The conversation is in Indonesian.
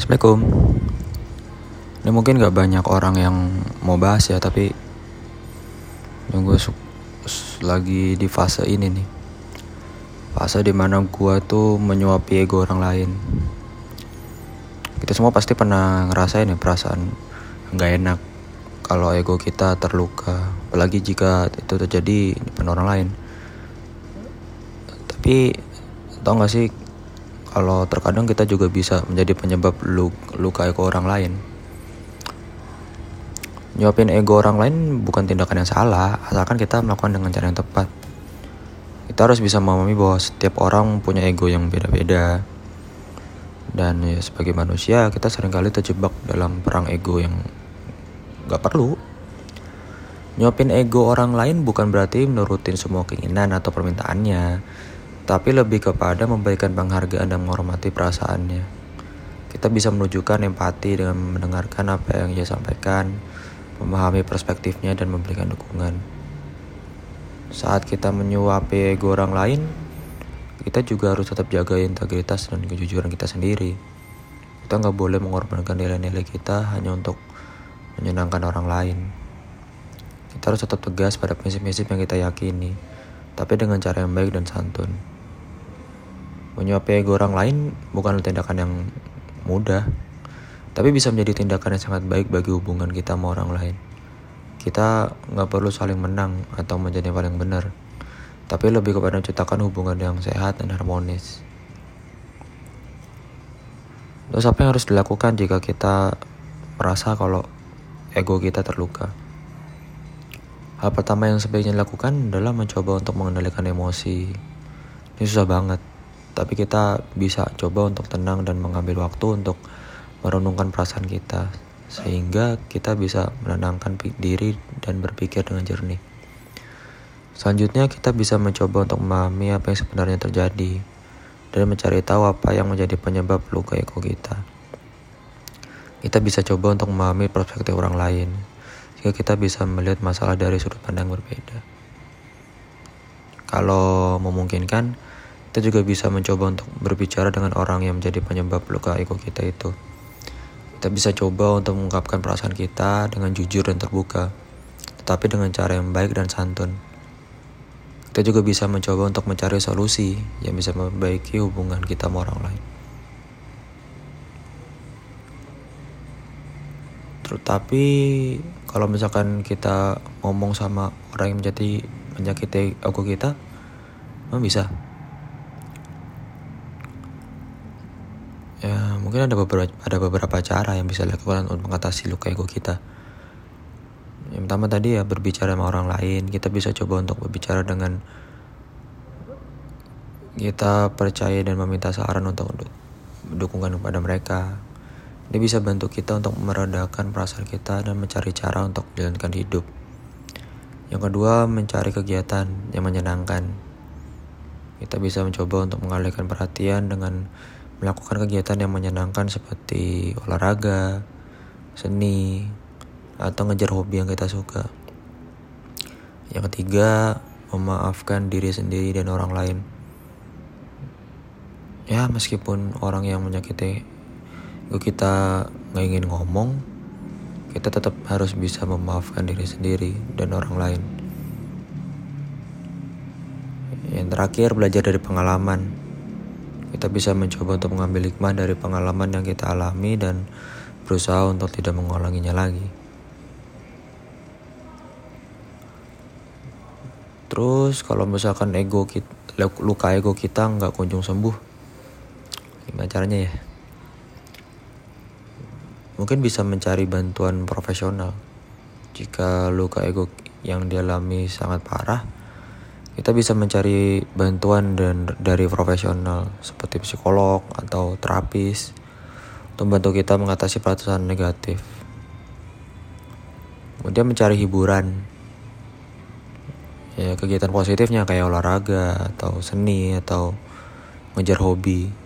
Assalamualaikum. Ini mungkin gak banyak orang yang mau bahas ya, tapi yang gue lagi di fase ini nih. Fase di mana gue tuh menyuapi ego orang lain. Kita semua pasti pernah ngerasain ya perasaan gak enak kalau ego kita terluka. Apalagi jika itu terjadi di depan orang lain. Tapi tau gak sih kalau terkadang kita juga bisa menjadi penyebab luka ego orang lain. Nyuapin ego orang lain bukan tindakan yang salah, asalkan kita melakukan dengan cara yang tepat. Kita harus bisa memahami bahwa setiap orang punya ego yang beda-beda. Dan ya sebagai manusia kita sering kali terjebak dalam perang ego yang gak perlu. Nyuapin ego orang lain bukan berarti menurutin semua keinginan atau permintaannya tapi lebih kepada memberikan penghargaan dan menghormati perasaannya. Kita bisa menunjukkan empati dengan mendengarkan apa yang ia sampaikan, memahami perspektifnya dan memberikan dukungan. Saat kita menyuapi ego orang lain, kita juga harus tetap jaga integritas dan kejujuran kita sendiri. Kita nggak boleh mengorbankan nilai-nilai kita hanya untuk menyenangkan orang lain. Kita harus tetap tegas pada prinsip-prinsip yang kita yakini, tapi dengan cara yang baik dan santun. Menyuapi ego orang lain bukan tindakan yang mudah, tapi bisa menjadi tindakan yang sangat baik bagi hubungan kita sama orang lain. Kita nggak perlu saling menang atau menjadi paling benar, tapi lebih kepada menciptakan hubungan yang sehat dan harmonis. Terus apa yang harus dilakukan jika kita merasa kalau ego kita terluka? Hal pertama yang sebaiknya dilakukan adalah mencoba untuk mengendalikan emosi. Ini susah banget, tapi kita bisa coba untuk tenang dan mengambil waktu untuk merenungkan perasaan kita sehingga kita bisa menenangkan diri dan berpikir dengan jernih. Selanjutnya kita bisa mencoba untuk memahami apa yang sebenarnya terjadi dan mencari tahu apa yang menjadi penyebab luka ego kita. Kita bisa coba untuk memahami perspektif orang lain sehingga kita bisa melihat masalah dari sudut pandang berbeda. Kalau memungkinkan, kita juga bisa mencoba untuk berbicara dengan orang yang menjadi penyebab luka ego kita itu. Kita bisa coba untuk mengungkapkan perasaan kita dengan jujur dan terbuka, tetapi dengan cara yang baik dan santun. Kita juga bisa mencoba untuk mencari solusi yang bisa memperbaiki hubungan kita sama orang lain. Tetapi kalau misalkan kita ngomong sama orang yang menjadi menyakiti ego kita, memang bisa. ya mungkin ada beberapa ada beberapa cara yang bisa dilakukan untuk mengatasi luka ego kita. Yang pertama tadi ya berbicara sama orang lain. Kita bisa coba untuk berbicara dengan kita percaya dan meminta saran untuk dukungan kepada mereka. Ini bisa bantu kita untuk meredakan perasaan kita dan mencari cara untuk menjalankan hidup. Yang kedua mencari kegiatan yang menyenangkan. Kita bisa mencoba untuk mengalihkan perhatian dengan melakukan kegiatan yang menyenangkan seperti olahraga, seni, atau ngejar hobi yang kita suka. Yang ketiga, memaafkan diri sendiri dan orang lain. Ya, meskipun orang yang menyakiti kita nggak ingin ngomong, kita tetap harus bisa memaafkan diri sendiri dan orang lain. Yang terakhir, belajar dari pengalaman kita bisa mencoba untuk mengambil hikmah dari pengalaman yang kita alami dan berusaha untuk tidak mengulanginya lagi. Terus kalau misalkan ego kita, luka ego kita nggak kunjung sembuh, gimana caranya ya? Mungkin bisa mencari bantuan profesional. Jika luka ego yang dialami sangat parah, kita bisa mencari bantuan dan dari profesional seperti psikolog atau terapis untuk membantu kita mengatasi perasaan negatif. Kemudian mencari hiburan. Ya, kegiatan positifnya kayak olahraga atau seni atau ngejar hobi.